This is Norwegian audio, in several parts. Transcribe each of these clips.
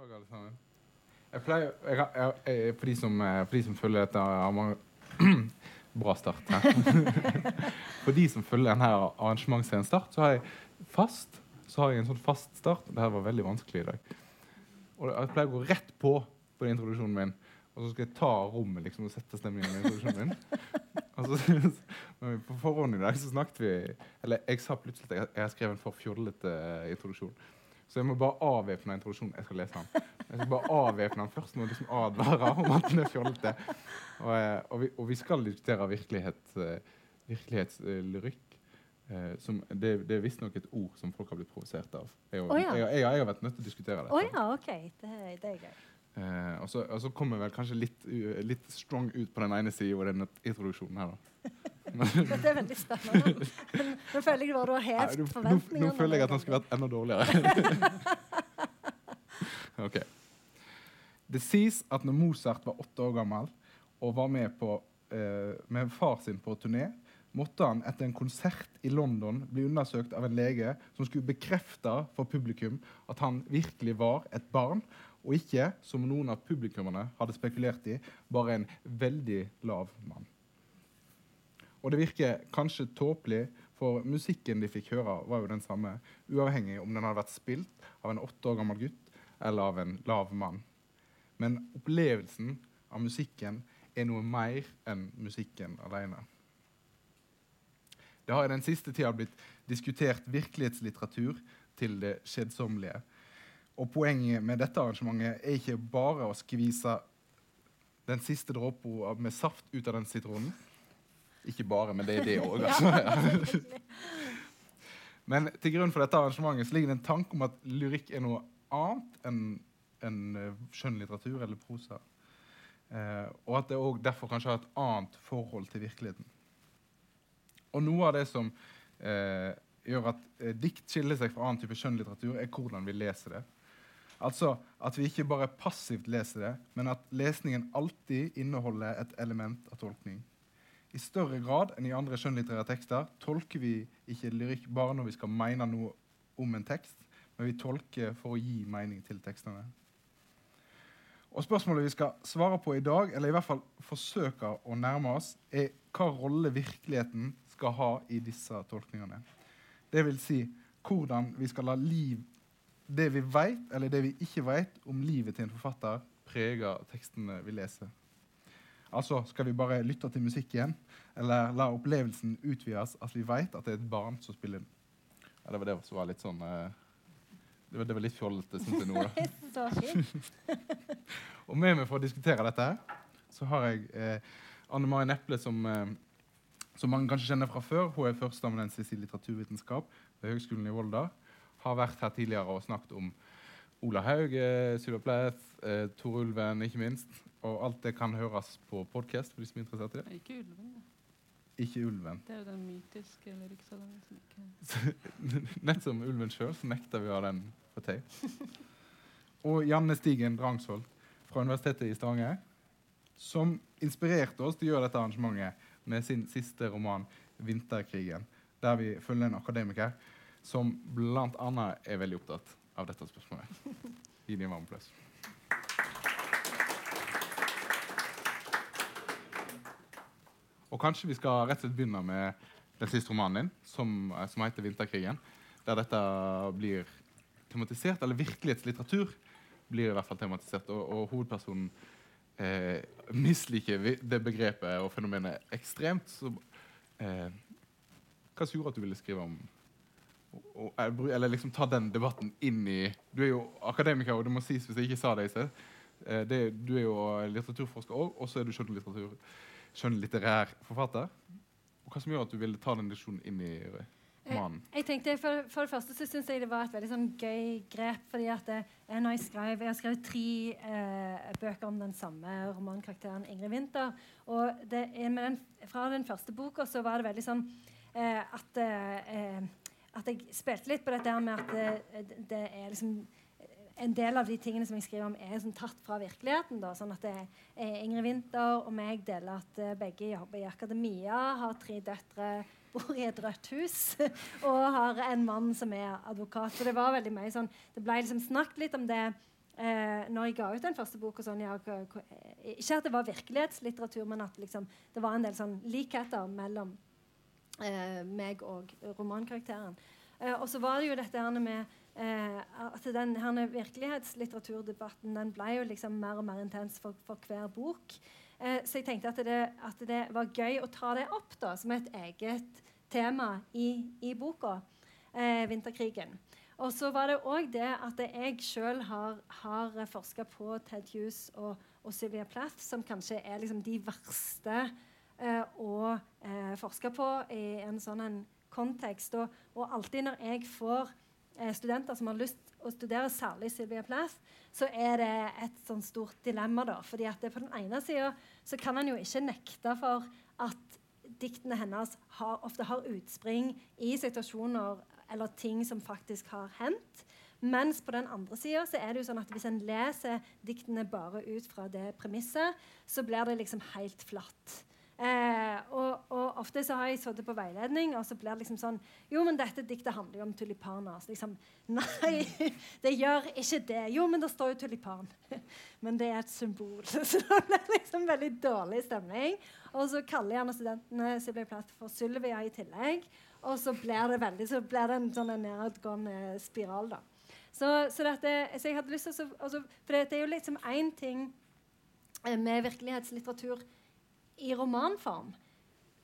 dag, alle sammen. Jeg pleier, jeg, jeg, jeg, for, de som, eh, for de som følger dette mange, Bra start. Her. for de som følger denne arrangementsserien Start, så har jeg fast så har jeg en sånn fast start. Dette var veldig vanskelig i dag. Og Jeg pleier å gå rett på på introduksjonen min, og så skal jeg ta rommet liksom, og sette stemningen i introduksjonen min. Og så, men på forhånd i dag så snakket vi Eller jeg sa plutselig at jeg har skrevet en for fjollete eh, introduksjon. Så jeg må bare avvæpne introduksjonen. Jeg skal lese den. Jeg skal bare avvæpne den først. Må liksom advare om at den er fjollete. Og, eh, og, vi, og vi skal diskutere virkelighet, eh, virkelighetslyrikk. Eh, som, det, det er visstnok et ord som folk har blitt provosert av. Jeg, oh, ja. jeg, jeg, jeg har vært nødt til å diskutere det. Å ja, OK. Det, det er gøy. Uh, og, så, og så kommer jeg vel kanskje litt, uh, litt strong ut på den ene siden og den introduksjonen her. da. Dette er veldig spennende. Nå føler jeg bare du har Nei, hevet nå, nå, nå føler jeg at den skulle vært enda dårligere. ok. Det sies at når Mozart var åtte år gammel og var med, på, eh, med far sin på turné, måtte han etter en konsert i London bli undersøkt av en lege som skulle bekrefte for publikum at han virkelig var et barn, og ikke, som noen av publikummerne hadde spekulert i, bare en veldig lav mann. Og det virker kanskje tåpelig, for musikken de fikk høre, var jo den samme, uavhengig om den hadde vært spilt av en åtte år gammel gutt eller av en lav mann. Men opplevelsen av musikken er noe mer enn musikken alene. Det har i den siste tida blitt diskutert virkelighetslitteratur til det skjedsommelige. Og poenget med dette arrangementet er ikke bare å skvise den siste dråpa med saft ut av den sitronen. Ikke bare, men det er det òg. Altså. men til grunn for dette arrangementet så ligger det en tanke om at lyrikk er noe annet enn en eh, skjønnlitteratur eller prosa. Eh, og at det òg derfor kanskje har et annet forhold til virkeligheten. Og noe av det som eh, gjør at eh, dikt skiller seg fra annen type skjønnlitteratur, er hvordan vi leser det. Altså at vi ikke bare passivt leser det, men at lesningen alltid inneholder et element av tolkning. I større grad enn i andre skjønnlitterære tekster tolker vi ikke lyrikk bare når vi skal mene noe om en tekst, men vi tolker for å gi mening til tekstene. Og Spørsmålet vi skal svare på i dag, eller i hvert fall forsøke å nærme oss, er hva rolle virkeligheten skal ha i disse tolkningene. Det vil si hvordan vi skal la liv, det vi vet, eller det vi ikke vet om livet til en forfatter, prege tekstene vi leser. Altså, Skal vi bare lytte til musikken, eller la opplevelsen utvides at vi vet at det er et barn som spiller den? Ja, det var det som var litt sånn eh, det, var, det var litt fjollete, syns jeg nå. da. Og med meg for å diskutere dette her, så har jeg eh, Anne Mari Neple, som, eh, som mange kanskje kjenner fra før. Hun er førsteamanuensis i litteraturvitenskap ved Høgskolen i Volda. Har vært her tidligere og snakket om Ola Haug, eh, Sylva Plath, eh, Tor Ulven, ikke minst. Og alt det kan høres på podkast for de som er interessert i det. Ikke ulven, da. Ikke Ulven. Det er jo den mytiske lyrikksalongen som ikke Nett som ulven sjøl, så nekter vi å ha den på tape. Og Janne Stigen Drangsvold fra Universitetet i Stavanger, som inspirerte oss til å gjøre dette arrangementet med sin siste roman 'Vinterkrigen', der vi følger en akademiker som bl.a. er veldig opptatt av dette spørsmålet. Gi dem en varm applaus. Og kanskje vi skal rett og slett begynne med den siste romanen din, som, eh, som heter 'Vinterkrigen'. Der dette blir tematisert, eller virkelighetslitteratur blir i hvert fall tematisert. Og, og hovedpersonen eh, misliker det begrepet og fenomenet ekstremt. Så, eh, hva som gjorde at du ville skrive om og, eh, Eller liksom ta den debatten inn i Du er jo akademiker, og det må sies hvis jeg ikke sa det i sted. Eh, du er jo litteraturforsker òg, og så er du skjønnlitteratur skjønnlitterær forfatter. Og hva som gjør at du ville ta den diskusjonen inn i romanen? Jeg tenkte, For, for det første så syns jeg det var et veldig sånn gøy grep. fordi at eh, når Jeg skrev, jeg har skrevet tre eh, bøker om den samme romankarakteren Ingrid Winther. og det, den, Fra den første boka så var det veldig sånn eh, at, eh, at jeg spilte litt på dette med at eh, det, det er liksom en del av de tingene som jeg skriver om, er sånn tatt fra virkeligheten. Da, sånn at det er Ingrid Winther og meg deler at eh, begge jobber i akademia, har tre døtre, bor i et rødt hus og har en mann som er advokat. Så det var veldig mye sånn Det ble liksom snakket litt om det eh, når jeg ga ut den første boka sånn, eh, Ikke at det var virkelighetslitteratur, men at liksom, det var en del sånn likheter mellom eh, meg og romankarakteren. Eh, og så var det jo dette her med eh, at den her virkelighetslitteraturdebatten den ble jo liksom mer og mer intens for, for hver bok. Eh, så jeg tenkte at det, at det var gøy å ta det opp da, som et eget tema i, i boka. Eh, 'Vinterkrigen'. Og så var det òg det at jeg sjøl har, har forska på Ted Hughes og, og Sylvia Plath, som kanskje er liksom de verste eh, å eh, forske på i en sånn en kontekst. Og, og alltid når jeg får eh, studenter som har lyst å studere særlig Sylvia Plath, så er det et sånn stort dilemma. da, fordi at på den ene sida kan en jo ikke nekte for at diktene hennes har, ofte har utspring i situasjoner eller ting som faktisk har hendt. Mens på den andre sida er det jo sånn at hvis en leser diktene bare ut fra det premisset, så blir det liksom helt flatt. Eh, og, og ofte så har jeg sittet på veiledning, og så blir det liksom sånn Jo, men dette diktet handler jo om tulipaner. Så liksom Nei, det gjør ikke det. Jo, men det står jo tulipan. men det er et symbol. Så det blir liksom veldig dårlig stemning. Og så kaller gjerne studentene som blir plass for Sylvia i tillegg. Og så blir det veldig, så blir det en sånn en nedadgående spiral, da. Så, så, dette, så jeg hadde lyst til å altså, For det, det er jo liksom én ting eh, med virkelighetslitteratur i romanform.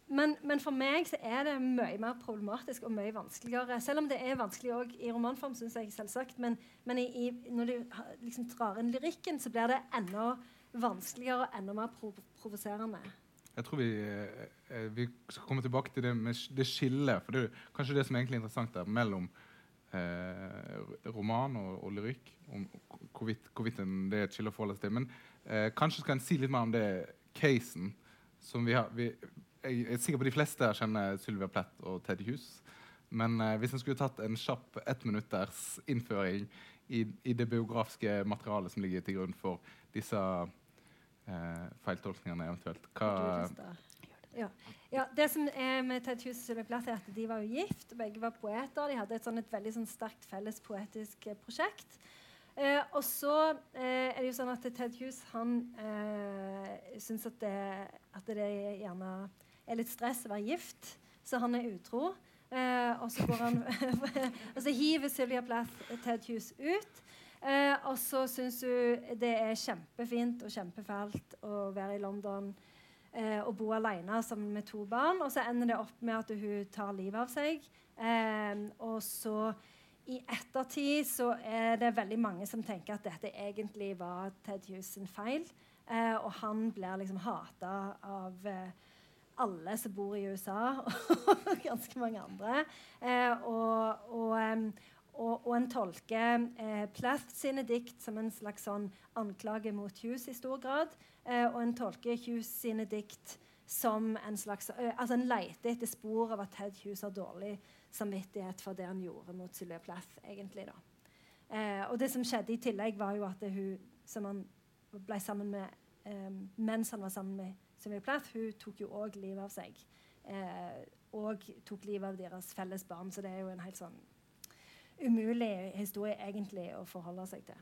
Men, men, for meg så er det mye mer problematisk og mye vanskeligere. Selv om det er vanskelig òg i romanform, synes jeg selvsagt. Men, men i, i, når du liksom drar inn lyrikken, så blir det enda vanskeligere og enda mer prov provoserende. Jeg tror vi, eh, vi, skal komme tilbake til det med det skillet. For det er kanskje det som er egentlig interessant der, mellom eh, roman og, og, lyrikk. Om hvorvidt, hvorvidt det er et skille å forholde seg til. Men eh, kanskje skal en si litt mer om det casen som vi har. Vi, jeg er sikker på de fleste her kjenner Sylvia Plett og Teddy Hughes. Men eh, hvis en skulle tatt en kjapp ettminutters innføring i, i, det biografiske materialet som ligger til grunn for disse eh, feiltolkningene eventuelt Hva ja. ja. Det som er med Ted Hughes og Sylvia Plath, er at de var jo gift. Begge var poeter. De hadde et, sånt, et veldig sånn, sterkt felles poetisk eh, prosjekt. Eh, og så eh, er det jo sånn at Ted Hughes han eh, syns at det, at det gjerne er litt stress å være gift, så han er utro. Eh, og så går han og så hiver Sylvia Plath Ted Hughes ut. Eh, og så syns hun det er kjempefint og kjempefælt å være i London eh, og bo alene sammen med to barn. Og så ender det opp med at hun tar livet av seg. Eh, og så i ettertid så er det veldig mange som tenker at dette egentlig var Ted Hughes sin feil. Eh, og han blir liksom hata av eh, alle som bor i USA, og ganske mange andre. Eh, og, og, og, og, en tolker eh, Plath sine dikt som en slags sånn anklage mot Hughes i stor grad. Eh, og en tolker Hughes sine dikt som en slags eh, altså En leter etter spor av at Ted Hughes har dårlig samvittighet for det han gjorde mot Sylvia Plath. egentlig da. Eh, og det som skjedde i tillegg, var jo at hun som han ble sammen med mens han var sammen med Sylvia Plath hun tok jo òg livet av seg. Eh, og tok livet av deres felles barn. Så det er jo en helt sånn umulig historie egentlig å forholde seg til.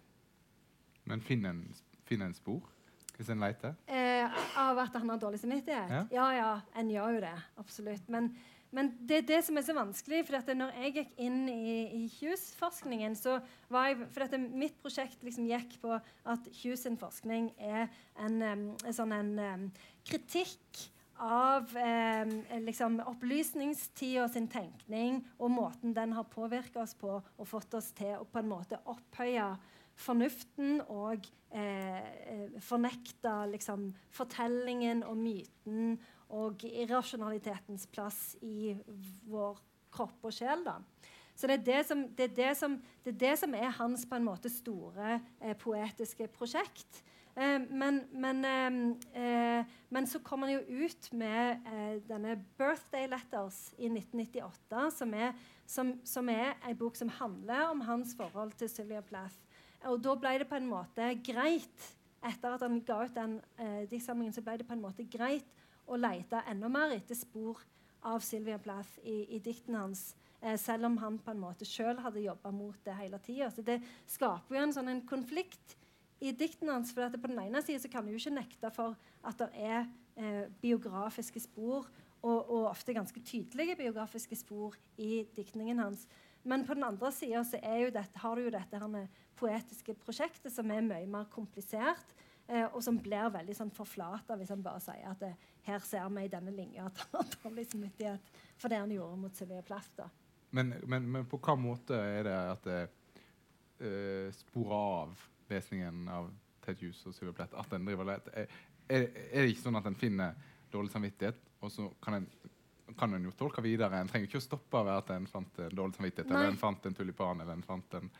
Men finner en, finner en spor hvis en leter? Eh, av at han har dårlig samvittighet? Ja, ja, ja en gjør jo det. Absolutt. Men, men det er det som er så vanskelig. for at Når jeg gikk inn i, i Hughes-forskningen, så var jeg For at mitt prosjekt liksom gikk på at Hughes' forskning er en, um, sånn en kritikk av eh, liksom opplysningstida sin tenkning og måten den har påvirka oss på og fått oss til å på en måte opphøye fornuften og eh, fornekte liksom, fortellingen og myten og irrasjonalitetens plass i vår kropp og sjel. da. Så det er det, som, det, er det, som, det er det som er hans på en måte store eh, poetiske prosjekt. Eh, men, men, eh, eh, men, så kom han jo ut med denne 'Birthday Letters' i 1998, som er, som, som er en bok som handler om hans forhold til Sylvia Plath. Og da ble det på en måte greit, etter at han ga ut den eh, diktsamlingen, så ble det på en måte greit å lete enda mer etter spor av Sylvia Plath i, i diktene hans. Eh, selv om han på en måte sjøl hadde jobba mot det hele tida. Det skaper jo en sånn en konflikt i diktene hans. For på den ene så kan du ikke nekte for at det er eh, biografiske spor, og, og, ofte ganske tydelige biografiske spor i diktningen hans. Men på den andre sida har du jo dette poetiske prosjektet som er mye mer komplisert. Eh, og som blir veldig sånn forflata hvis han bare sier at eh, her ser vi i denne linja at han har dårlig samvittighet for det han gjorde mot Sylvia Plath. Men, men, men, på hvilken måte er det at det uh, sporer av lesningen av Ted Hughes og Sylvia Plath? At den driver lett? Er, er, er, det ikke sånn at en finner dårlig samvittighet, og så kan en kan en jo tolke videre. En trenger ikke å stoppe ved at en fant en dårlig samvittighet, Nei. eller en fant en tulipan, eller en fant en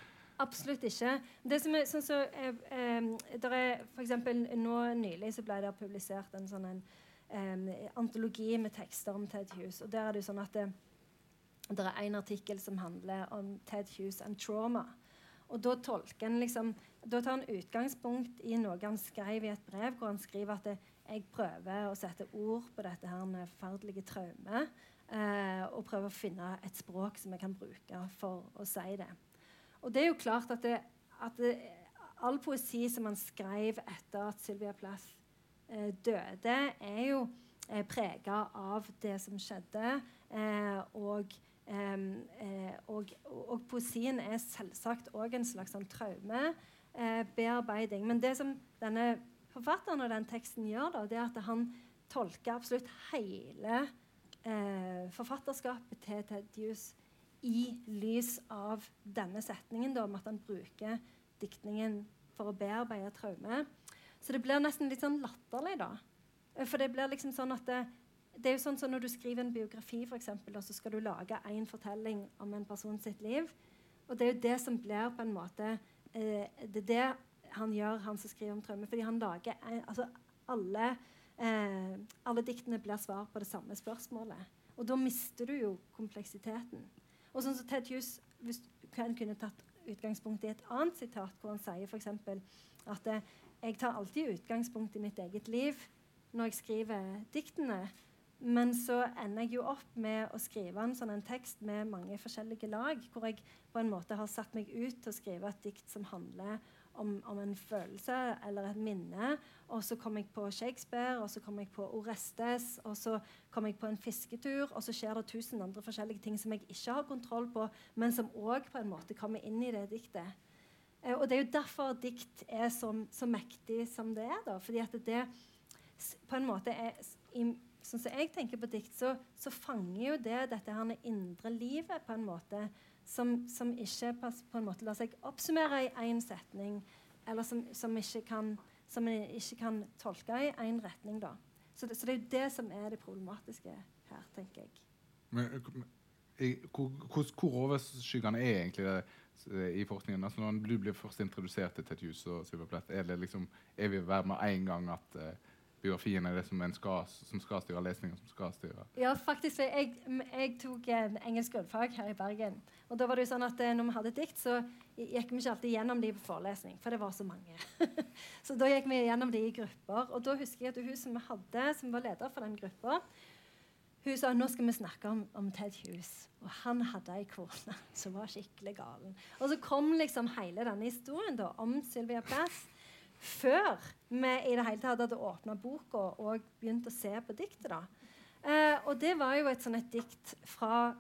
Absolutt ikke. Det som er, sånn så, eh, eh, er for eksempel, Nå nylig så ble det publisert en sånn en, eh, antologi med tekster om Ted Hughes. og der er det jo sånn at det, det er en artikkel som handler om Ted Hughes and trauma. Og da tolker liksom, da tar han utgangspunkt i noe han skrev i et brev, hvor han skriver at det, jeg prøver å sette ord på dette her med forferdelige traumet. Eh, og prøver å finne et språk som jeg kan bruke for å si det. Og det er jo klart at, det, at det, all poesi som han skrev etter at Sylvia Plath eh, døde, er jo eh, prega av det som skjedde. Eh, og, eh, og, og, poesien er selvsagt òg en slags sånn traumebearbeiding. Men det som denne forfatteren og den teksten gjør, da, det er at han tolker absolutt hele eh, forfatterskapet til Ted i lys av denne setningen da, om at han bruker diktningen for å bearbeide traume. Så det blir nesten litt sånn latterlig, da. For det blir liksom sånn at det, det er jo sånn som Når du skriver en biografi, for eksempel, så skal du lage én fortelling om en person sitt liv. Og det er jo det som blir på en måte eh, Det er det han gjør, han som skriver om traume. Fordi han lager en, altså alle, eh, alle diktene blir svar på det samme spørsmålet. Og da mister du jo kompleksiteten. Og sånn som Ted Hughes hvis du kunne tatt utgangspunkt i et annet sitat, hvor han sier f.eks. at eh, jeg tar alltid utgangspunkt i mitt eget liv når jeg skriver diktene. Men så ender jeg jo opp med å skrive en sånn en tekst med mange forskjellige lag, hvor jeg på en måte har satt meg ut til å skrive et dikt som handler om, om, en følelse eller et minne. Og så kom jeg på Shakespeare, og så kom jeg på Orestes, og så kom jeg på en fisketur, og så skjer det tusen andre forskjellige ting som jeg ikke har kontroll på, men som òg på en måte kommer inn i det diktet. Eh, og det er jo derfor dikt er så, så mektig som det er. da, fordi at det på en måte er i, Sånn som jeg tenker på dikt, så, så fanger jo det dette her indre livet på en måte som, som ikke på en måte lar seg oppsummere i én setning, eller som, som, ikke kan, som en ikke kan tolke i én retning. da. Så det, så det, er jo det som er det problematiske her, tenker jeg. Men, hvor, hvor, hvor overskyggende er egentlig det eh, i forskningen? Altså Når du blir først introdusert til Tetjus og Silverplett, er det liksom, er vi hver med en gang at uh, biografien er det som, skal, som skal styre lesningen? som skal styre? Ja, faktisk. Jeg, jeg tok en engelsk grunnfag her i Bergen. Og da var det jo sånn at eh, når vi hadde dikt, så gikk vi ikke alltid gjennom de på forelesning, for det var så mange. så da gikk vi gjennom de i grupper. Og da husker jeg at hun som vi hadde, som var leder for den gruppa, hun sa nå skal vi snakke om, om Ted Hughes. Og han hadde ei kone som var skikkelig galen. Og så kom liksom hele denne historien da, om Sylvia Plath før vi i det hele tatt hadde åpna boka og begynt å se på diktet. da. Eh, og det var jo et sånn et dikt fra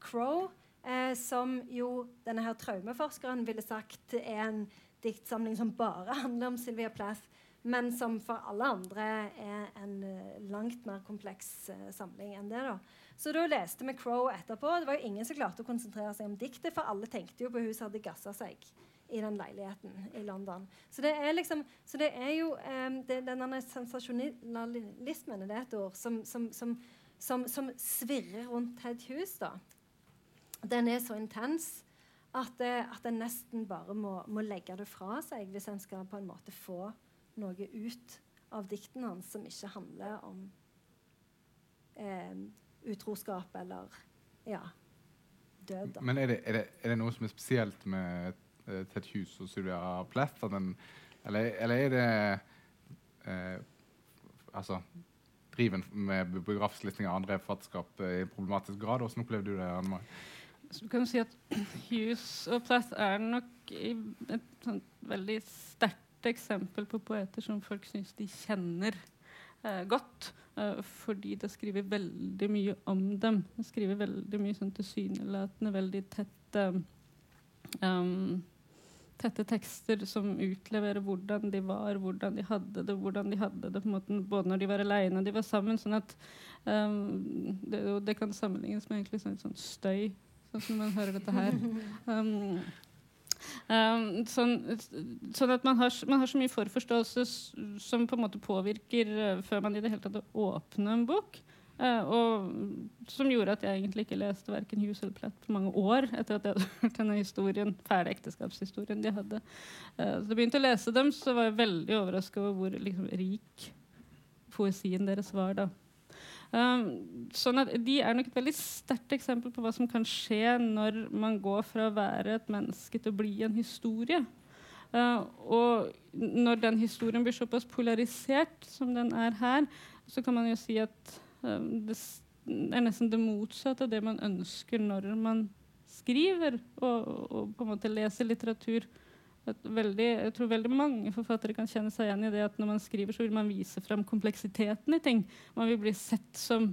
Crow, eh, som jo denne her traumeforskeren ville sagt er en diktsamling som bare handler om Sylvia Plath, men som for alle andre er en uh, langt mer kompleks eh, samling enn det. da. Så da leste vi Crow etterpå. Det var jo ingen som klarte å konsentrere seg om diktet, for alle tenkte jo på hun som hadde gassa seg i den leiligheten i London. Så det er liksom så det er jo um, det, denne sensasjonalismen det er et ord som, som, som, som, svirrer rundt Ted Hughes. da. Den er så intens at, at en nesten bare må, må, legge det fra seg hvis en skal på en måte få noe ut av diktene hans som ikke handler om eh, utroskap eller ja, død. Da. Men er det, er, det, er det, noe som er spesielt med Eh, Ted Hughes og Sylvia Plath? Eller, eller, er det eh, altså driven med biografisk listing av andre forfatterskap i problematisk grad? Hvordan opplevde du det? Anne Marie? Så du kan si at Hughes og Plath er nok et veldig sterkt eksempel på poeter som folk syns de kjenner eh, godt. eh, fordi det skriver veldig mye om dem. Det skriver veldig mye sånn tilsynelatende veldig tett eh, um, tette tekster som utleverer hvordan de var, hvordan de hadde det, hvordan de hadde det på en måte, både når de var alene og de var sammen. sånn at um, det, det kan sammenlignes med egentlig sånn, sånn støy, sånn som man hører dette her. Um, um, sånn, sånn at man har, man har så mye forforståelse som på en måte påvirker uh, før man i det hele tatt åpner en bok. Eh, og som gjorde at jeg egentlig ikke leste verken Hughes eller Platt på mange år etter at jeg hadde hørt denne historien, fæle ekteskapshistorien de hadde. Eh, så jeg begynte å lese dem, så var jeg veldig overraska over hvor liksom, rik poesien deres var. da. Um, sånn at De er nok et veldig sterkt eksempel på hva som kan skje når man går fra å være et menneske til å bli en historie. Uh, og når den historien blir såpass polarisert som den er her, så kan man jo si at det er nesten det motsatte av det man ønsker når man skriver og, og på en måte leser litteratur. At veldig, jeg tror veldig mange forfattere kan kjenne seg igjen i det at når man skriver, så vil man vise fram kompleksiteten i ting. Man vil bli sett som,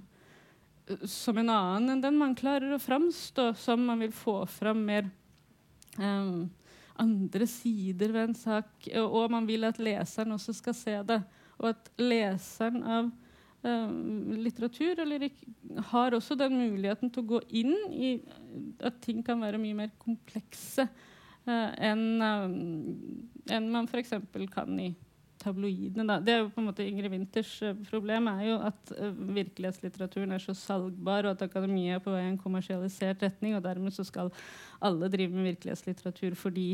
som en annen enn den man klarer å framstå som. Man vil få fram mer um, andre sider ved en sak, og, og man vil at leseren også skal se det. Og at leseren av litteratur og lyrikk har også den muligheten til å gå inn i at ting kan være mye mer komplekse eh, enn um, enn man f.eks. kan i tabloidene. Da. Det er jo på en måte Ingrid Winthers eh, problem er jo at eh, virkelighetslitteraturen er så salgbar, og at akademia er på vei i en kommersialisert retning, og dermed så skal alle drive med virkelighetslitteratur fordi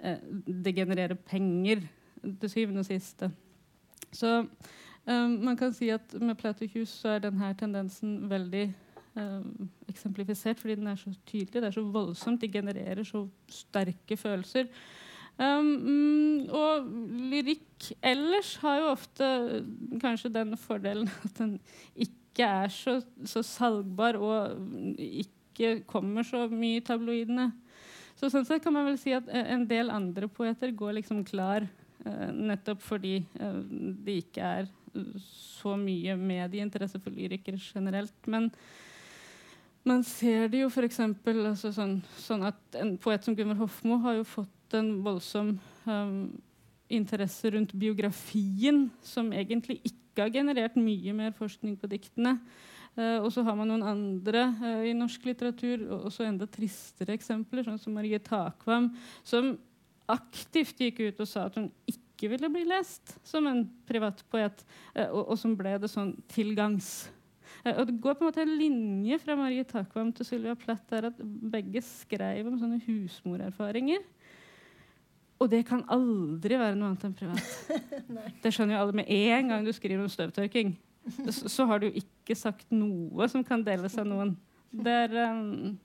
eh, det genererer penger til syvende og siste. Så eh, man kan si at med Platyhus så er denne tendensen veldig um, eksemplifisert fordi den er så tydelig, det er så voldsomt, de genererer så sterke følelser. Um, mm, og lyrikk ellers har jo ofte kanskje den fordelen at den ikke er så, så salgbar og ikke kommer så mye i tabloidene. Så sånn sett kan man vel si at eh, en del andre poeter går liksom klar uh, nettopp fordi uh, de ikke er eh, så mye medieinteresse for lyrikere generelt. Men man ser det jo f.eks. Altså sånn, sånn at en poet som Gunvor Hofmo har jo fått en voldsom um, interesse rundt biografien, som egentlig ikke har generert mye mer forskning på diktene. Uh, og så har man noen andre uh, i norsk litteratur, og også enda tristere eksempler, sånn som Marie Takvam, som aktivt gikk ut og sa at hun ikke ville bli lest som en privatpoet, eh, og, og som ble det sånn tilgangs. Eh, og det går på en måte en linje fra Marie Takvam til Sylvia Plath der at begge skrev om sånne husmorerfaringer. Og det kan aldri være noe annet enn privat. det skjønner jo alle med en gang du skriver om støvtørking. Så, så har du jo ikke sagt noe som kan deles av noen. Det er, um,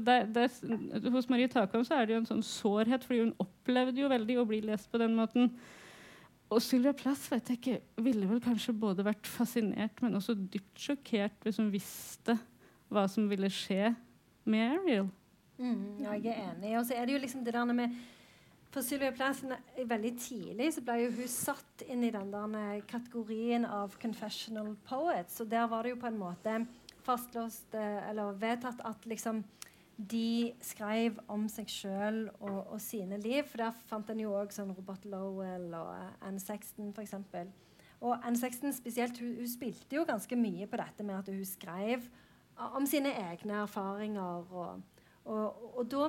det, det, hos Marie Takvam så er det jo en sånn sårhet, fordi hun opplevde jo veldig å bli lest på den måten. Og Sylvia Plass vet jeg ikke, ville vel kanskje både vært fascinert, men også dypt sjokkert hvis hun visste hva som ville skje med Ariel. Mm, ja, jeg er enig. Og så er det jo liksom det der med For Sylvia Plass veldig tidlig så ble jo hun satt inn i den der kategorien av confessional poets. Og der var det jo på en måte fastlåst eh, eller vedtatt at liksom de skrev om seg sjøl og, og sine liv. For der fant en jo òg sånn Robert Lowell og eh, Anne Sexton f.eks. Og Anne Sexton spesielt, hun, hun spilte jo ganske mye på dette med at hun skrev om sine egne erfaringer. og og, og, da,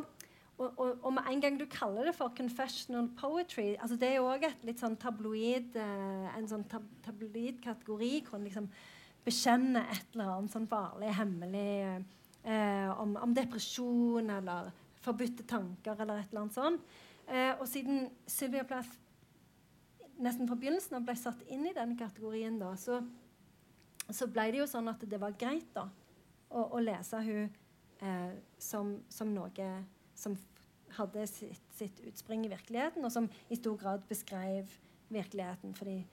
og, med en gang du kaller det for confessional poetry altså Det er jo òg sånn tabloid eh, en sånn tab tabloidkategori hvor en liksom bekjenner et eller annet sånn farlig, hemmelig eh, om, om depresjon eller forbudte tanker eller et eller annet sånt. Eh, og siden Sylvia Plath nesten fra begynnelsen av ble satt inn i den kategorien, da, så, så ble det jo sånn at det var greit da, å, å lese hun eh, som, som noe som hadde sitt, sitt utspring i virkeligheten, og som i stor grad beskrev virkeligheten. fordi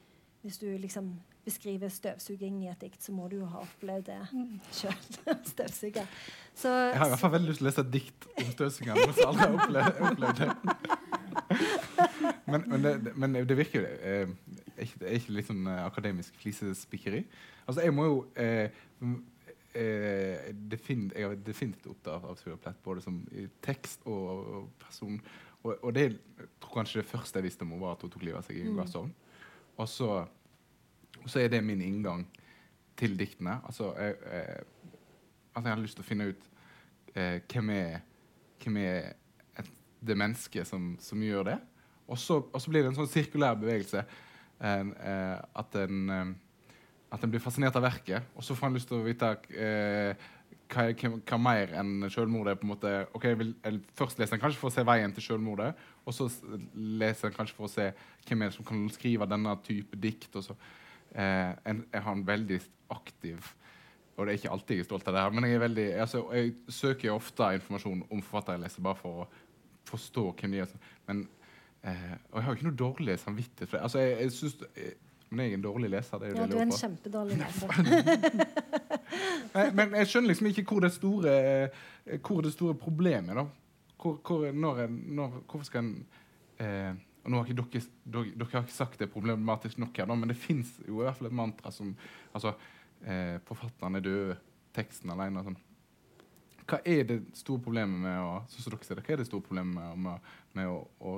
hvis du liksom beskriver støvsuging i et dikt, så må du jo ha opplevd det sjøl. Støvsuger. Så, Jeg har i hvert fall veldig lyst til å lese et dikt om støvsugeren, men så har opplevd, opplevd det. men, men, det, men det virker jo eh, er ikke, er ikke litt sånn eh, akademisk flisespikkeri. Altså, jeg må jo eh, eh, defin, Jeg har definitivt opptatt av Sylvia Plett, både som i tekst og, og person. Og, og, det jeg tror kanskje det første jeg visste om henne, var at hun tok livet av seg i en gassovn. Og så, så er det min inngang til diktene. Altså, jeg, jeg, altså jeg hadde lyst til å finne ut eh, hvem er, hvem er et, det mennesket som, som, gjør det. Og så, blir det en sånn sirkulær bevegelse. En, eh, at en eh, at en blir fascinert av verket, og så får en lyst til å vite eh, hva, hva, mer enn selvmordet på en måte, ok, jeg vil, jeg Først leser en kanskje for å se veien til selvmordet, og så leser en kanskje for å se hvem er det som kan skrive denne type dikt. og så eh, en, Jeg har en veldig aktiv Og det er ikke alltid jeg er stolt av det, her, men jeg, er veldig, altså, jeg søker ofte informasjon om forfattere jeg leser, bare for å forstå hvem de er. Men, eh, og jeg har jo ikke noe dårlig samvittighet for det. Altså, jeg, jeg synes, jeg, men jeg er en dårlig leser. Det er ja, du er en kjempedårlig leser. Men jeg skjønner liksom ikke hvor det store, hvor det store problemet er. Hvor, hvor, når, når, hvorfor skal en eh, og nå har ikke dere, dere, dere, har ikke sagt det er problematisk nok her, men det fins jo i hvert fall et mantra som altså, eh, Forfatteren er død, teksten alene. Sånn. Hva er det store problemet med å, sånn som dere ser det, hva er det store problemet med, med, med å, å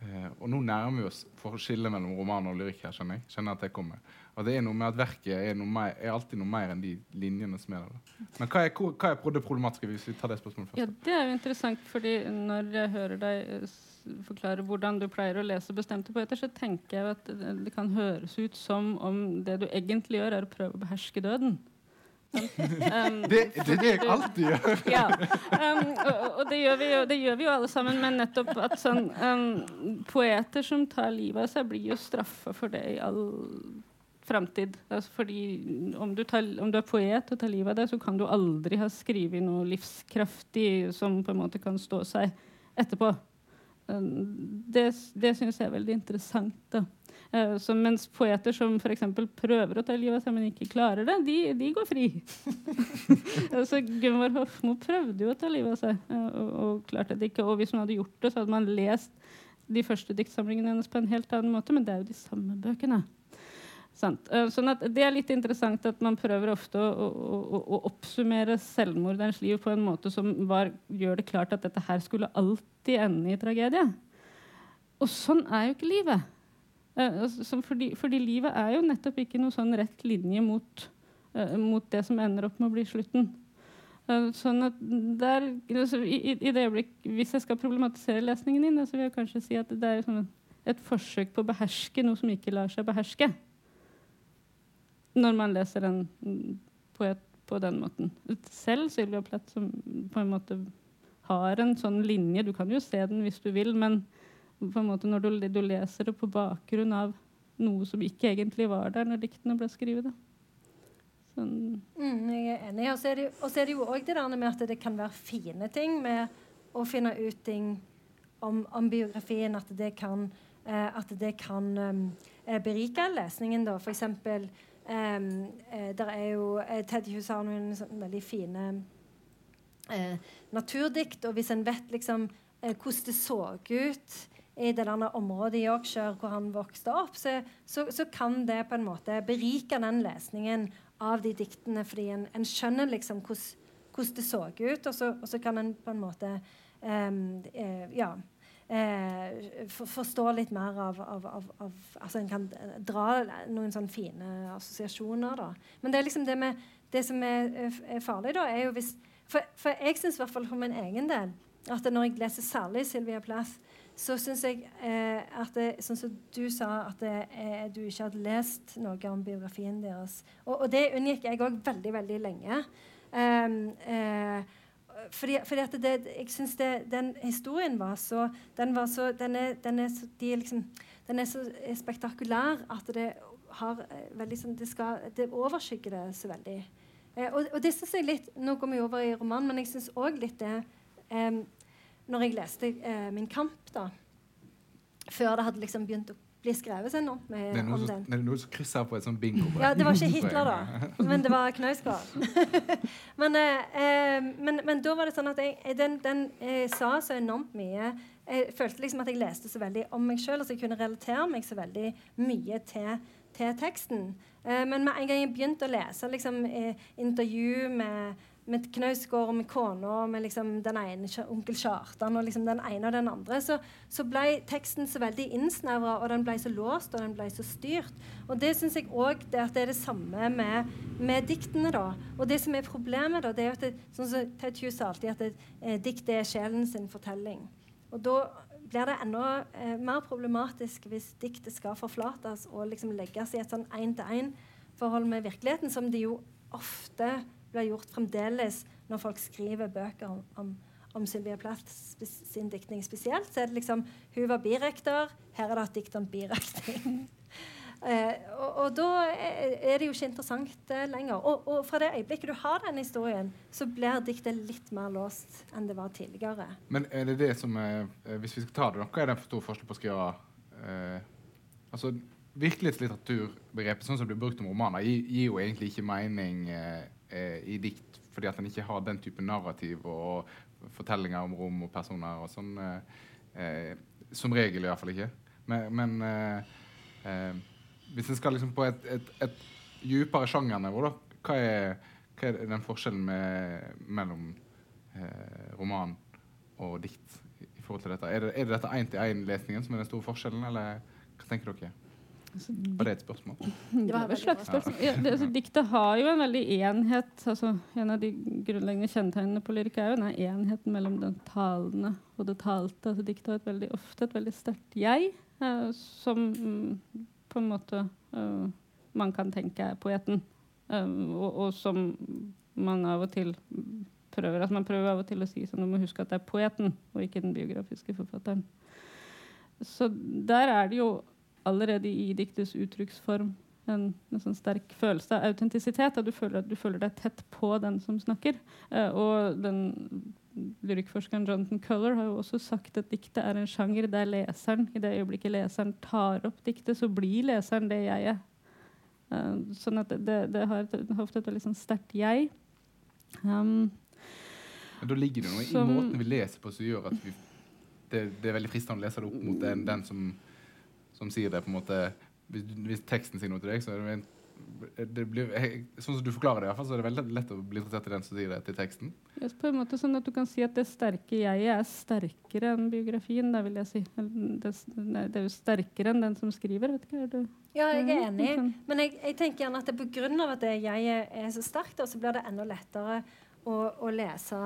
Eh, og nå nærmer vi oss for å skille mellom roman og lyrikk her, skjønner jeg. Skjønner at det kommer. Og det er noe med at verket er, mer, er alltid noe mer enn de linjene som er der. Men hva er, hva er det problematiske, hvis vi tar det spørsmålet først? Ja, Det er jo interessant, fordi når jeg hører deg eh, forklare hvordan du pleier å lese bestemte poeter, så tenker jeg at det kan høres ut som om det du egentlig gjør, er å prøve å beherske døden. Um, det, det, er det jeg alltid gjør. ja. Um, og, og det, gjør jo, det, gjør vi jo, alle sammen, men nettopp at sånn um, Poeter som tar livet av seg, blir jo straffa for det i all framtid. Altså fordi om du, tar, om du, er poet og tar livet av deg, så kan du aldri ha skrevet noe livskraftig som på en måte kan stå seg etterpå. Det det syns jeg er veldig interessant. da. Uh, så mens poeter som f.eks. prøver å ta livet av seg, men ikke klarer det, de, de går fri. så Gunvor Hofmo prøvde jo å ta livet av seg, og, og, klarte det ikke. Og hvis hun hadde gjort det, så hadde man lest de første diktsamlingene hennes på en helt annen måte, men det er jo de samme bøkene. Uh, sånn at Det er litt interessant at man prøver ofte å, å, å, oppsummere selvmorderens liv på en måte som var, gjør det klart at dette her skulle alltid ende i tragedie. Og sånn er jo ikke livet. Uh, fordi, fordi, livet er jo nettopp ikke noe sånn rett linje mot, uh, mot det som ender opp med å bli slutten. Sånn at der, altså, i, i, det øyeblikk, Hvis jeg skal problematisere lesningen din, så vil jeg kanskje si at det er sånn et forsøk på å beherske noe som ikke lar seg beherske. Når man leser en poet på den måten. Selv Sylvia Plath, som på en måte har en sånn linje Du kan jo se den hvis du vil, men på en måte når du, du, leser det på bakgrunn av noe som ikke egentlig var der når diktene ble skrevet. Sånn. Mm, jeg er enig. Og så er, det, jo òg det der med at det kan være fine ting med å finne ut ting om, om biografien. At det kan, eh, at det kan um, berike lesningen, da. For eksempel eh, der er jo eh, Ted Hughes har noen sånn veldig fine eh, naturdikt, og hvis en vet liksom eh, hvordan det så ut i det området i Yorkshire hvor han vokste opp, så, så, så, kan det på en måte berike den lesningen av de diktene, fordi en, en skjønner liksom hvordan det så ut, og så, og så, kan en på en måte um, ja, uh, for, forstå litt mer av, av, av, av, Altså en kan dra noen sånne fine assosiasjoner, da. Men det er liksom det, med, det som er, er, farlig, da, er jo hvis For, for jeg syns i hvert fall for min egen del at når jeg leser særlig Sylvia Plath, så syns jeg eh, at det, Sånn som du sa, at det, eh, du ikke hadde lest noe om biografien deres. Og, og det unngikk jeg òg veldig, veldig lenge. Um, eh, fordi, fordi, at det, jeg syns den historien var så Den, var så, den, er, den, er, så, de liksom, den er så spektakulær at det har eh, veldig sånn det, skal, det overskygger det så veldig. Eh, og, og det synes jeg litt Nå går vi over i romanen, men jeg syns òg litt det eh, når jeg leste eh, Min kamp, da før det hadde liksom begynt å bli skrevet så enormt med Det er noe om den. det er noe som krysser på et sånt bingo. Ja, det var ikke Hitler, da. Men det var Knausgård. men, eh, eh, men, men da var det sånn at jeg, jeg- den, den jeg sa så enormt mye. Jeg følte liksom at jeg leste så veldig om meg sjøl, altså jeg kunne relatere meg så veldig mye til, til teksten. Eh, men med en gang jeg begynte å lese liksom, eh, intervju med, med Knausgård med kona med liksom, den ene onkel Kjartan og liksom, den ene og den andre, så, så ble teksten så veldig innsnevra, og den ble så låst og den ble så styrt. Og det syns jeg òg det, det er det samme med, med diktene. da. Og det som er problemet, da, det er jo at det, sånn som Ted Hughes sa alltid, at det, eh, dikt er sjelen sin fortelling. Og da blir det enda eh, mer problematisk hvis diktet skal forflates og liksom legges i et sånn én-til-én-forhold med virkeligheten, som det jo ofte blir gjort fremdeles når folk skriver bøker om, om, om Sylvia Plath sin diktning spesielt. Så er det liksom Hun var birektor, her er det et dikt om birekting. Eh, og, og da er det jo ikke interessant eh, lenger. Og, og fra det øyeblikket du har den historien, så blir diktet litt mer låst enn det var tidligere. Men er det det som er, eh, Hvis vi skal ta det, hva er den for stor forskjell på å skrive eh, Altså, Virkelighetslitteraturbegrepet sånn som det blir brukt om romaner, gir, gir jo egentlig ikke mening eh, eh, i dikt, fordi at den ikke har den type narrativ og fortellinger om rom og personer og sånn. Eh, eh, som regel, i hvert fall ikke. Men, men eh, eh, hvis en skal liksom på et, et, et djupere sjangernivå, da, hva er, hva er den forskjellen med, mellom roman og dikt i forhold til dette? Er det, er det dette én-til-én-lesningen som er den store forskjellen, eller hva tenker dere? Altså, Var det et spørsmål? Det var et slags spørsmål. Ja, det, altså, diktet har jo en veldig enhet. Altså, en av de grunnleggende kjennetegnene på lyrikk er jo denne enheten mellom den talende og det talte. Altså, diktet har et veldig, ofte et veldig sterkt jeg, eh, som mm, på en måte eh, man kan tenke er poeten. Eh, og, og som man av og til prøver altså Man prøver av og til å si sånn, du må huske at det er poeten, og ikke den biografiske forfatteren. Så der er det jo allerede i diktets uttrykksform en, en sånn sterk følelse av autentisitet. At du føler, at du føler deg tett på den som snakker. Eh, og den lyrikkforskeren Jonathan Culler har jo også sagt at diktet er en sjanger der leseren, i det øyeblikket leseren tar opp diktet, så blir leseren det jeg er. Eh, sånn at det, det, har, ofte et veldig sånn sterkt jeg. Um, da ligger det noe Som- i måten vi leser på som gjør at vi, det, det er veldig fristende å lese det opp mot den, den som, som sier det. på en måte Hvis, hvis teksten sier noe til deg, så er det, en, det blir, jeg, Sånn som du forklarer det, i hvert fall, så er det veldig lett å bli interessert i den som sier det til teksten. Yes, på en måte sånn at du kan si at det sterke jeget er sterkere enn biografien. Da vil jeg si. Det, det er jo sterkere enn den som skriver. vet ikke, er du? Ja, jeg er Mhm, enig. sånn. Men jeg, jeg tenker gjerne at det på grunn av at det jeg er så sterkt, så blir det enda lettere å, å lese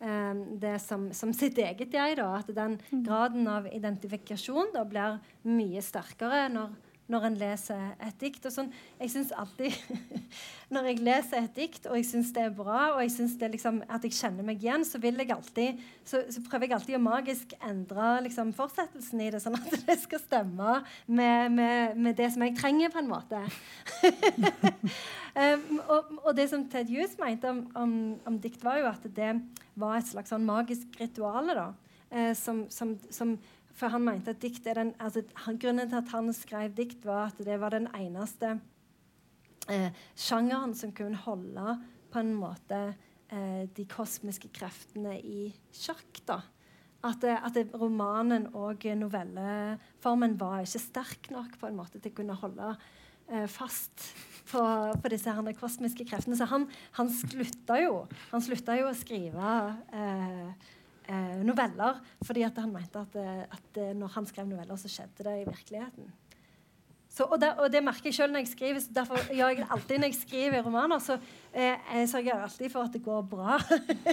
det som, som sitt eget jeg. Da. At den graden av identifikasjon da blir mye sterkere når, når en leser et dikt. Og sånn, jeg synes alltid Når jeg leser et dikt, og jeg syns det er bra, og jeg synes det liksom, at jeg kjenner meg igjen, så, vil jeg alltid, så, så prøver jeg alltid å magisk endre liksom, fortsettelsen i det, sånn at det skal stemme med, med, med det som jeg trenger, på en måte. um, og, og det som Ted Hughes mente om, om, om dikt, var jo at det var et slags sånn magisk ritual. da, eh, som, som, som for han mente at dikt er den, altså, Grunnen til at han skrev dikt, var at det var den eneste eh, sjangeren som kunne holde på en måte eh, de kosmiske kreftene i sjakk. da. At, eh, at romanen og novelleformen var ikke sterk nok på en måte til å kunne holde eh, fast på, på disse her kosmiske kreftene. Så han, han slutta jo Han slutta jo å skrive eh, eh, noveller fordi at han mente at, eh, at eh, når han skrev noveller, så skjedde det i virkeligheten. Så, og, det, og det merker jeg selv når jeg skriver. Derfor gjør jeg det alltid når jeg skriver romaner. Så jeg sørger alltid for at det går bra.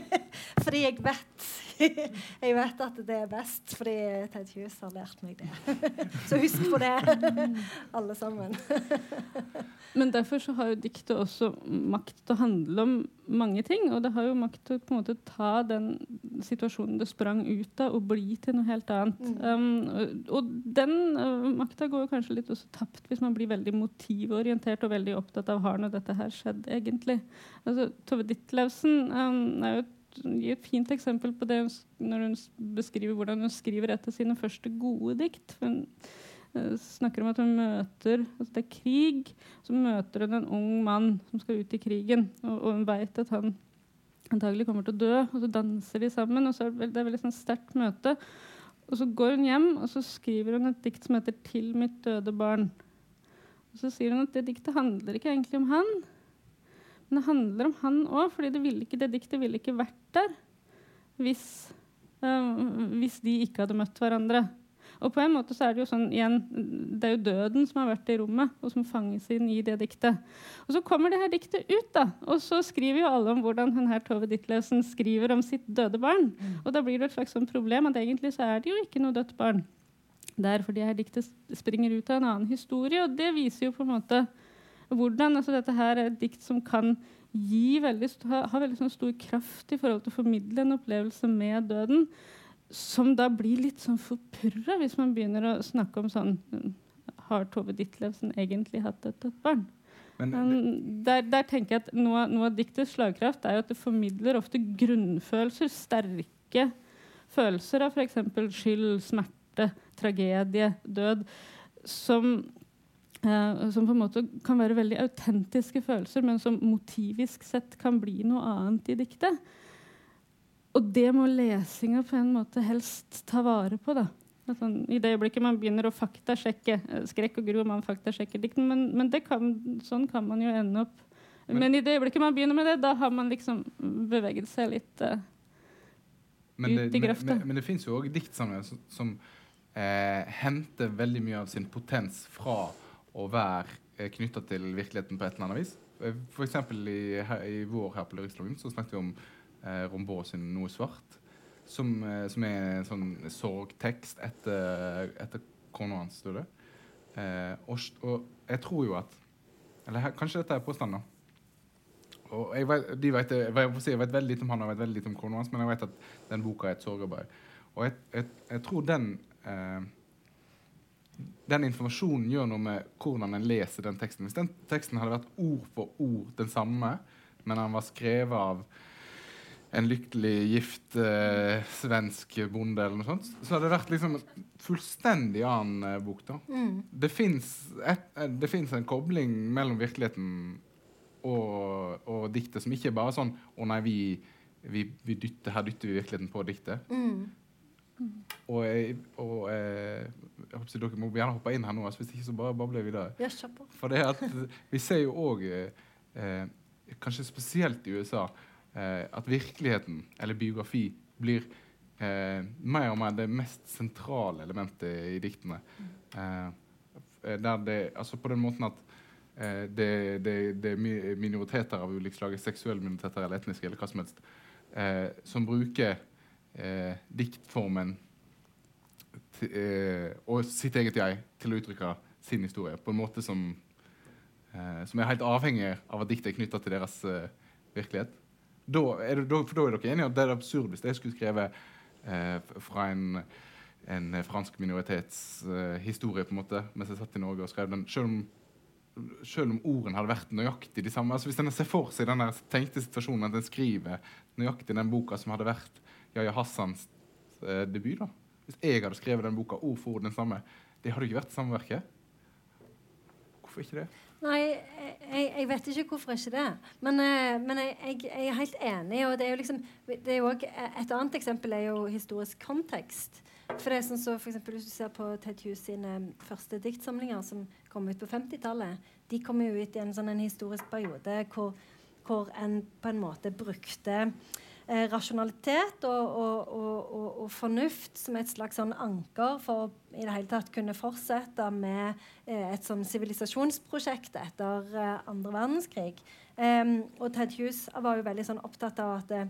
fordi jeg vet jeg vet at det er best, fordi Ted Hughes har lært meg det. så husk på det, alle sammen. Men derfor så har jo diktet også makt til å handle om mange ting. Og det har jo makt til å på en måte ta den situasjonen det sprang ut av, og bli til noe helt annet. Mm. Um, og, og den uh, makta går jo kanskje litt også tapt hvis man blir veldig motivorientert og veldig opptatt av har nå dette her skjedd egentlig. Altså, Tove Ditlevsen um, er jo et et fint eksempel på det når hun beskriver hvordan hun skriver et av sine første gode dikt. Hun uh, snakker om at hun møter altså Det er krig. Så møter hun en ung mann som skal ut i krigen, og, og hun veit at han antagelig kommer til å dø. Og så danser de sammen, og så er det, er veldig sånn sterkt møte. Og så går hun hjem og så skriver hun et dikt som heter 'Til mitt døde barn'. Og så sier hun at det diktet handler ikke egentlig om han, men det handler om han òg, fordi det, ikke, det, diktet ville ikke vært der hvis, øh, hvis de ikke hadde møtt hverandre. Og på en måte så er det jo sånn igjen, det er jo døden som har vært i rommet, og som fanges inn i det diktet. Og så kommer det her diktet ut, da, og så skriver jo alle om hvordan hun her Tove Ditlevsen skriver om sitt døde barn. Mm. Og da blir det et slags sånn problem at egentlig så er det jo ikke noe dødt barn Det er fordi her diktet springer ut av en annen historie. Og det viser jo på en måte hvordan altså Dette her er et dikt som kan gi veldig, ha, ha veldig sånn stor kraft i forhold til å formidle en opplevelse med døden som da blir litt sånn forpurra hvis man begynner å snakke om sånn Har Tove Ditlevsen egentlig hatt et dødt barn? Men, um, der, der, tenker jeg at Noe, noe, av diktets slagkraft er jo at det formidler ofte grunnfølelser, sterke følelser av f.eks. skyld, smerte, tragedie, død, som, som på en måte kan være veldig autentiske følelser, men som motivisk sett kan bli noe annet i diktet. Og det må lesinga på en måte helst ta vare på. da. Sånn, I det øyeblikket man begynner å faktasjekke eh, skrekk og gru, man faktasjekker dikten, men, men kan, sånn kan man jo ende opp. Men, men, i det øyeblikket man begynner med det, da har man liksom beveget seg litt uh, ut det, i grøfta. Men, men, det fins jo òg diktsamlinger som, som eh, henter veldig mye av sin potens fra å være eh, knytta til virkeligheten på et eller annet vis. Eh, eksempel i, i vår her på Lyriksloggen så snakket vi om eh, Rombaud sin 'Noe svart', som, eh, som, er en sånn sorgtekst etter, etter kona hans døde. Eh, og, og, jeg tror jo at Eller her, kanskje dette er påstanden, og jeg vet, de vet, jeg, jeg vet veldig lite om han og vet veldig lite om kona hans, men jeg vet at den boka er et sorgarbeid. Og jeg, jeg, jeg, tror den eh, den informasjonen gjør noe med hvordan en leser den teksten. Hvis den teksten hadde vært ord for ord den samme, men han var skrevet av en lykkelig gift eh, svensk bonde, eller noe sånt, så hadde det vært liksom en fullstendig annen eh, bok. da. Mm. Det fins en kobling mellom virkeligheten og, og, diktet som ikke er bare sånn Å nei, vi, vi, vi dytter, her dytter vi virkeligheten på diktet. Mm. Mm. Og, jeg, og jeg, jeg håper Dere må gjerne hoppe inn her nå, altså, hvis ikke så bare babler vi videre. Ja, For det at vi ser jo òg, eh, kanskje spesielt i USA, eh, at virkeligheten, eller biografi, blir eh, mer og mer det mest sentrale elementet i diktene. Eh, der det, altså på den måten at eh, det, det, det, er minoriteter av ulike slag, seksuelle minoriteter eller etniske, eller hva som helst, eh, som bruker eh, diktformen og sitt eget jeg til å uttrykke sin historie på en måte som, som er helt avhengig av at diktet er knytta til deres virkelighet da er, det, for da er dere enige at det er absurd hvis jeg skulle skrevet eh, fra en, en fransk minoritets eh, på en måte, mens jeg satt i Norge og skrev den. Selv om, selv om ordene hadde vært nøyaktig de samme. altså Hvis en ser for seg den tenkte situasjonen at en skriver nøyaktig den boka som hadde vært Yahya Hassans eh, debut da. Hvis jeg hadde skrevet den boka ord for ord den samme, det hadde ikke vært det samme verket. Hvorfor ikke det? Nei, jeg, jeg, vet ikke hvorfor ikke det. Men, uh, men jeg, jeg, jeg, er helt enig. og det er jo liksom, det er jo også, Et annet eksempel er jo historisk kontekst. For det er sånn så for eksempel, Hvis du ser på Ted Hughes sine første diktsamlinger som kom ut på 50-tallet, de kom jo ut i en sånn en historisk periode hvor, hvor en på en måte brukte eh, rasjonalitet og, og, og, og, fornuft som et slags sånn anker for å i det hele tatt kunne fortsette med eh, et sånn sivilisasjonsprosjekt etter eh, andre verdenskrig. Og Ted Hughes var jo veldig sånn opptatt av at eh,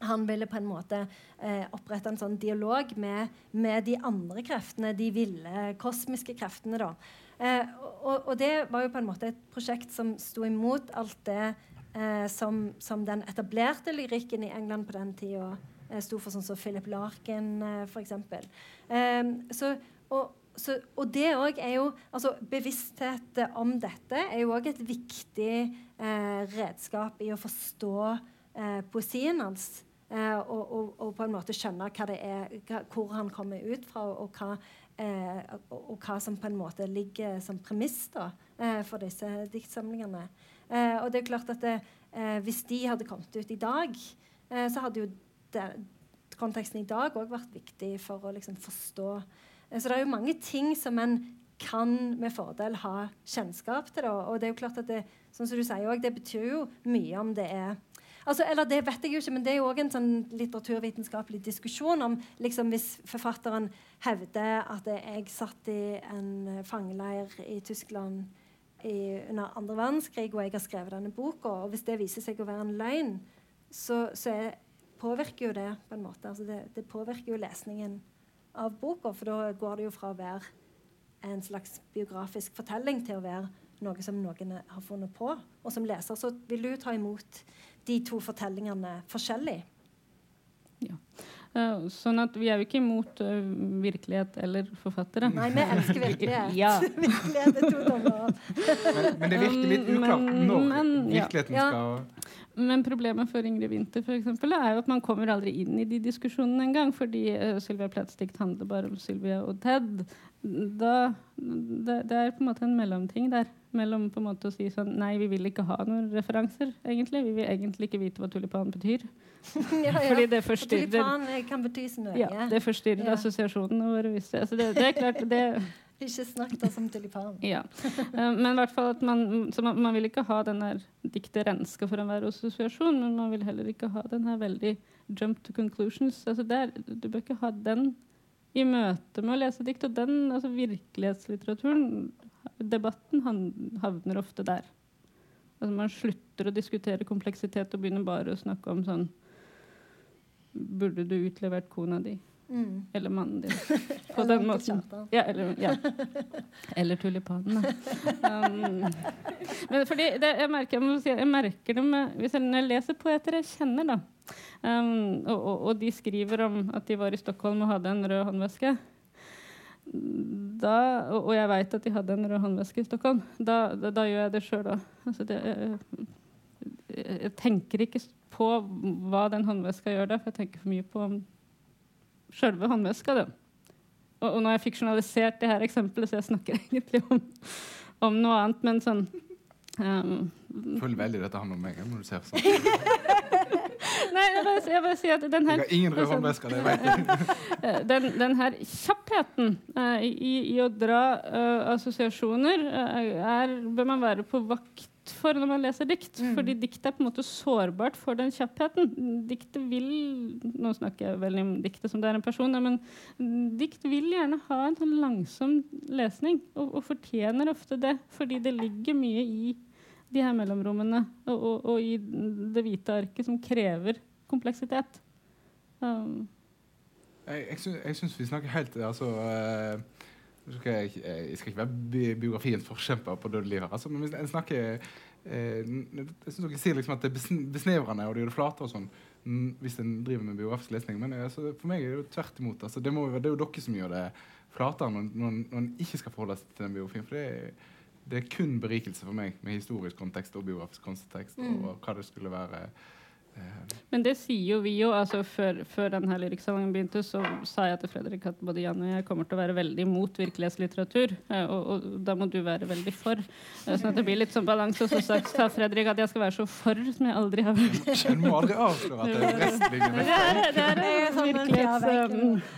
han ville på en måte eh, opprette en sånn dialog med, med, de andre kreftene, de ville kosmiske kreftene. da. Eh, og, og, det var jo på en måte et prosjekt som sto imot alt det eh, som, som, den etablerte lyrikken i England på den tida eh, sto for, sånn som Philip Larkin, eh, f.eks. Eh, så, og, det er jo altså Bevissthet om dette er jo òg et viktig eh, redskap i å forstå eh, poesien hans. Eh, og, og, og, på en måte skjønne hva det er, hva, hvor han kommer ut fra, og hva, eh, og, hva som på en måte ligger som premiss da, eh, for disse diktsamlingene. Eh, og det er klart at det, eh, Hvis de hadde kommet ut i dag, eh, så hadde jo det, konteksten i dag òg vært viktig for å liksom, forstå. så det er jo mange ting som en kan med fordel ha kjennskap til. det, Og det er jo klart at det, som du sier også, det betyr jo mye om det er Altså, eller det vet jeg jo ikke, men det er jo òg en sånn litteraturvitenskapelig diskusjon om liksom, hvis forfatteren hevder at jeg satt i en fangeleir i Tyskland i, under andre verdenskrig, og jeg har skrevet denne boka, og hvis det viser seg å være en løgn, så, så er, påvirker jo det på en måte. Altså det, det, påvirker jo lesningen av boka, for da går det jo fra å være en slags biografisk fortelling til å være noe som noen har funnet på. Og som leser så vil du ta imot de to fortellingene forskjellig. Ja. Uh, sånn at vi er jo ikke imot uh, virkelighet eller forfattere. Nei, vi elsker virkelighet. ja. virkelighet er to dommer. men, men, det virker litt uklart når men, virkeligheten ja. skal men problemet for Ingrid Winther for eksempel, er jo at man kommer aldri inn i de diskusjonene engang. Fordi uh, Sylvia Plaths dikt handler bare om Sylvia og Ted. Da, det, det, er på en måte en mellomting der. Mellom på en måte å si sånn Nei, vi vil ikke ha noen referanser, egentlig. Vi vil egentlig ikke vite hva tulipan betyr. ja, ja. Fordi det forstyrrer Tulipan kan bety så mye. Ja, det forstyrrer ja. assosiasjonene våre. Altså det, det, er klart det, Ikke snakk da som tulipan. ja. Uh, men i hvert fall at man, man, man, vil ikke ha den der diktet renska for enhver assosiasjon, men man vil heller ikke ha den her veldig jump to conclusions. Altså der, du bør ikke ha den i møte med å lese dikt. Og den, altså virkelighetslitteraturen, debatten havner ofte der. Altså Man slutter å diskutere kompleksitet og begynner bare å snakke om sånn Burde du utlevert kona di? Mm. Eller mannen din. På den måten. Ja, eller, ja. eller tulipanen. Um, men fordi det, jeg, merker, jeg, jeg, merker, det med, Hvis jeg leser poeter jeg kjenner, da, um, og, og, og, de skriver om at de var i Stockholm og hadde en rød håndveske da, og, jeg veit at de hadde en rød håndveske i Stockholm, da, da, da gjør jeg det sjøl òg. Altså jeg, jeg tenker ikke på hva den håndveska gjør der, for jeg tenker for mye på sjølve håndveska. Og, og nå har jeg fiksjonalisert det her eksempelet, så jeg snakker egentlig om, om noe annet, men sånn um, Føler veldig dette handler om meg når du ser sånn. Nei, jeg bare, jeg bare sier at den her Jeg har ingen rød håndveske, det vet jeg. Eh, den, den her kjappheten uh, i, i, å dra uh, assosiasjoner uh, er, bør man være på vakt for når man leser dikt. Mm. Fordi dikt er på en måte sårbart for den kjappheten. Diktet vil Nå snakker jeg veldig om diktet som det er en person, men dikt vil gjerne ha en sånn langsom lesning, og, og, fortjener ofte det. Fordi det ligger mye i de her mellomrommene og, og, og i det hvite arket som krever kompleksitet. Um. Jeg, jeg syns vi snakker helt altså, uh skal jeg, jeg, skal ikke være biografiens forkjemper på dødelig her, altså, men jeg snakker uh, Jeg syns dere sier liksom at det er besnevrende og det gjør det flate og sånn hvis en driver med biografisk lesning. Men altså, for meg er det jo tvert imot. Altså, det, må, det, er jo dere som gjør det flatere når, når, når en ikke skal forholde seg til den biografien. For det er, det er kun berikelse for meg med historisk kontekst og biografisk kontekst mm. og hva det skulle være men det sier jo vi jo. altså Før, før denne lyriksalongen begynte, så sa jeg til Fredrik at både Jan og jeg kommer til å være veldig mot virkelighetslitteratur. Eh, og, og, da må du være veldig for. Eh, sånn at det blir litt sånn balanse. Og så sa Fredrik at jeg skal være så for som jeg aldri har vært. Du må aldri avsløre at det er wrestlingen. Det er, det er virkelighets...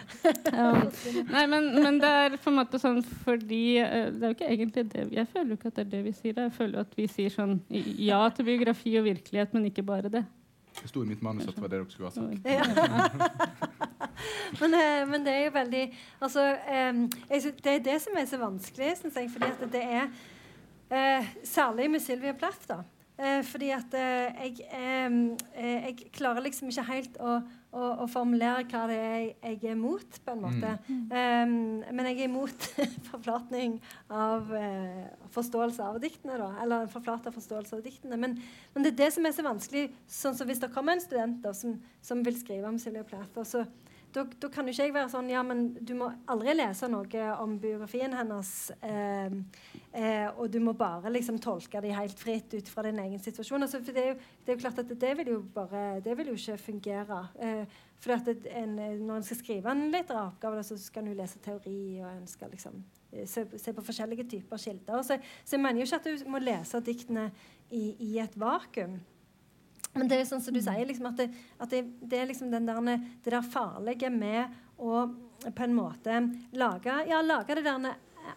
Um, nei, men, men, det er på en måte sånn fordi Det er jo ikke egentlig det Jeg føler jo ikke at det er det vi sier. Jeg føler jo at vi sier sånn ja til biografi og virkelighet, men ikke bare det. Det sto i mitt manus at det var det dere skulle ha sagt. Ja. men, eh, men, det er jo veldig altså, Det er det som er så vanskelig, syns jeg. fordi at det er uh, Særlig med Sylvia Plath. da, uh, fordi at jeg, jeg klarer liksom ikke helt å og, og, formulere hva det er jeg er imot, på en måte. Mm. Um, men jeg er imot forflatning av uh, forståelse av diktene. da, Eller forflata forståelse av diktene. Men, men, det er det som er så vanskelig. sånn som Hvis det kommer en student da, som, som vil skrive om Silje Plath, og så da, kan ikke jeg være sånn Ja, men du må aldri lese noe om biografien hennes. Eh, eh, og du må bare liksom tolke det helt fritt ut fra din egen situasjon. Altså, for det er, jo, det er jo klart at det vil jo bare Det vil jo ikke fungere. Eh, for når en skal skrive en litterær oppgave, så skal en jo lese teori, og en skal liksom eh, se, se på forskjellige typer kilder. Så, så jeg mener jo ikke at du må lese diktene i, i et vakuum. Men det er sånn som du sier, liksom, at, det, at det, det, er liksom der, det der farlige med å på en måte lage, ja, lage det der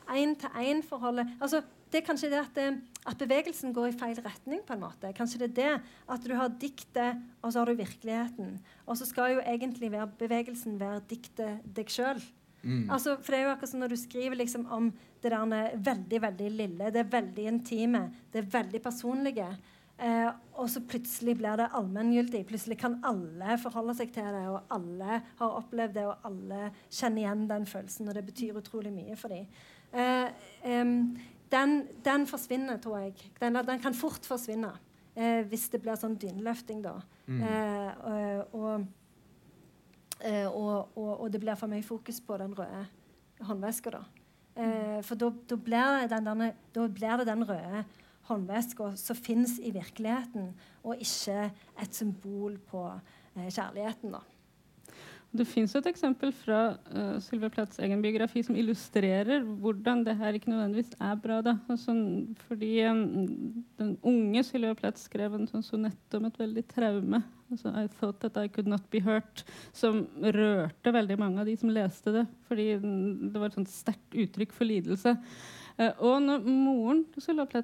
én-til-én-forholdet. Altså, det er kanskje det at, at, bevegelsen går i feil retning. på en måte. Kanskje det er det at du har diktet, og så har du virkeligheten. Og så skal jo egentlig være, bevegelsen være diktet deg sjøl. Mm. Altså, for det er jo akkurat som når du skriver liksom, om det der veldig veldig lille, det er veldig intime, det er veldig personlige. Eh, og så plutselig blir det allmenngyldig. Plutselig kan alle forholde seg til det, og alle har opplevd det, og alle kjenner igjen den følelsen, og det betyr utrolig mye for dem. Eh, eh, den, den, forsvinner, tror jeg. Den, den kan fort forsvinne eh, hvis det blir sånn dynløfting, da. Mm. Eh, og, eh, og, og, og, det blir for mye fokus på den røde håndveska, da. Eh, for da blir det den røde håndveska som fins i virkeligheten, og ikke et symbol på eh, kjærligheten. da. Det fins et eksempel fra uh, Sylvia Plaths egen biografi som illustrerer hvordan det her ikke nødvendigvis er bra. Da. Altså, fordi um, den unge Sylvia Plath skrev en sånn sonett om et veldig traume. Altså, I thought that I could not be hurt. Som rørte veldig mange av de som leste det. Fordi det var et sånt sterkt uttrykk for lidelse. Uh, og når moren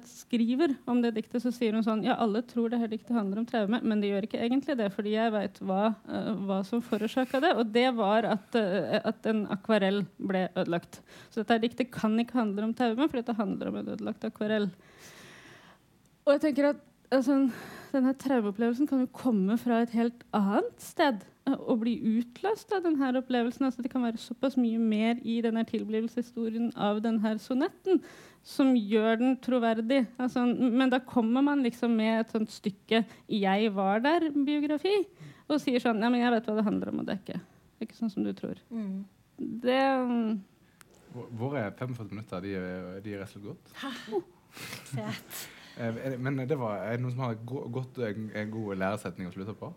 skriver om det diktet, så sier hun sånn Ja, alle tror det her diktet handler om traume, men det gjør ikke egentlig det, fordi jeg veit hva, uh, hva, som forårsaka det. Og det var at, uh, at, en akvarell ble ødelagt. Så dette diktet kan ikke handle om traume, fordi det handler om en ødelagt akvarell. Og jeg tenker at altså, denne traumeopplevelsen kan jo komme fra et helt annet sted og bli utløst av denne opplevelsen. Altså, det kan være såpass mye mer i denne tilblivelseshistorien av denne sonetten som gjør den troverdig. Altså, men da kommer man liksom med et sånt stykke 'Jeg var der'-biografi og sier sånn ja, men 'Jeg vet hva det handler om, og det er ikke, det er ikke sånn som du tror'. Mm. Det um, Våre 45 minutter de, de er rett og slett gått. Fett. Eh, men det var, er det noen som har gått en, en god læresetning å slutte på?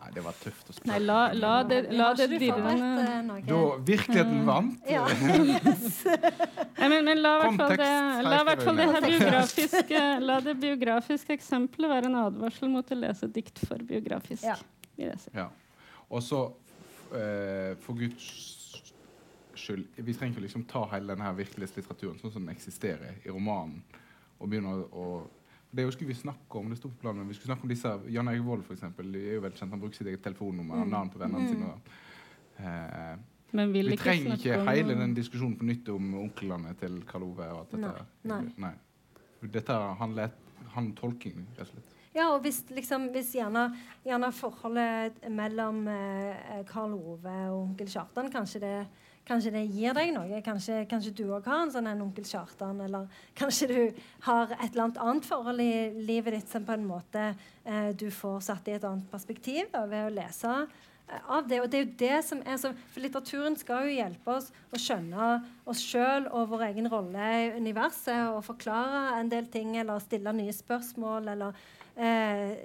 Nei, det var tøft å spørre. Nei, la, la det, la det dirrende eh, Da virkeligheten vant? Ja. Nei, men, men, la i hvert fall det, her biografiske, la det biografiske eksempelet være en advarsel mot å lese dikt for biografisk. Ja. ja. Og så, uh, for Guds skyld Vi trenger ikke liksom ta hele denne virkelighetslitteraturen sånn som den eksisterer i romanen, og begynne å, det skulle vi snakke om. det stod på planen, vi skulle snakke om disse, Jan Erik Vold for eksempel, er jo veldig kjent, han bruker sitt eget telefonnummer mm. navn på vennene mm. sine. Eh, Men vi trenger ikke hele den diskusjonen på nytt om onklene til Karl Ove. og at dette, nei, nei. Dette handler han tolking, rett og slett. Ja, og hvis, liksom, hvis gjerne, gjerne, forholdet mellom eh, Karl Ove og onkel Kjartan kanskje det Kanskje det gir deg noe. Kanskje, kanskje du òg har en sånn en onkel Kjartan. Eller kanskje du har et eller annet annet forhold i livet ditt som på en måte eh, du får satt i et annet perspektiv da, ved å lese eh, av det. Og det er jo det som er så, For litteraturen skal jo hjelpe oss å skjønne oss sjøl og vår egen rolle i universet. Og forklare en del ting eller stille nye spørsmål eller eh,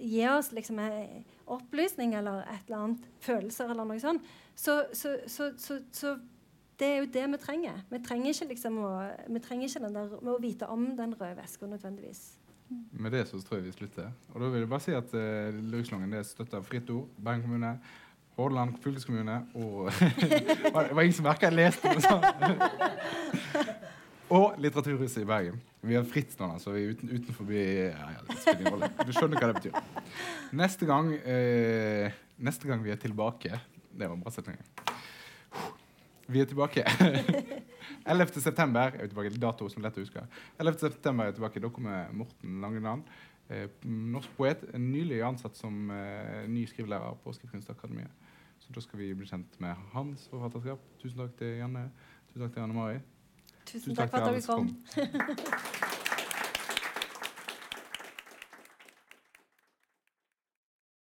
gi oss liksom en opplysning eller et eller annet følelser eller noe sånt. Så, så, så, så, det er jo det vi trenger. Vi trenger ikke, liksom å, vi trenger ikke der, å vite om den røde veska nødvendigvis. Med det så tror jeg vi slutter. Og da vil jeg bare si at uh, Lyrikslangen er støtta av Fritt Ord, Bergen kommune, Hordaland fylkeskommune og Det var ingen som merka jeg leste det sånn. og Litteraturhuset i Bergen. Vi har fritt nå, så vi er uten, utenfor ja, ja, Du skjønner hva det betyr. Neste gang, uh, neste gang vi er tilbake det var en bra setning. Vi er tilbake. 11. september er vi tilbake. Dato som lett å huske. 11. september er vi tilbake. Da kommer Morten Langeland. Eh, norsk poet. Nylig ansatt som eh, ny skrivelærer på Skrivekunstakademiet. Så da skal vi bli kjent med hans forfatterskap. Tusen takk til Janne. Tusen takk til Anne Mari. Tusen, Tusen takk, takk for at dere kom.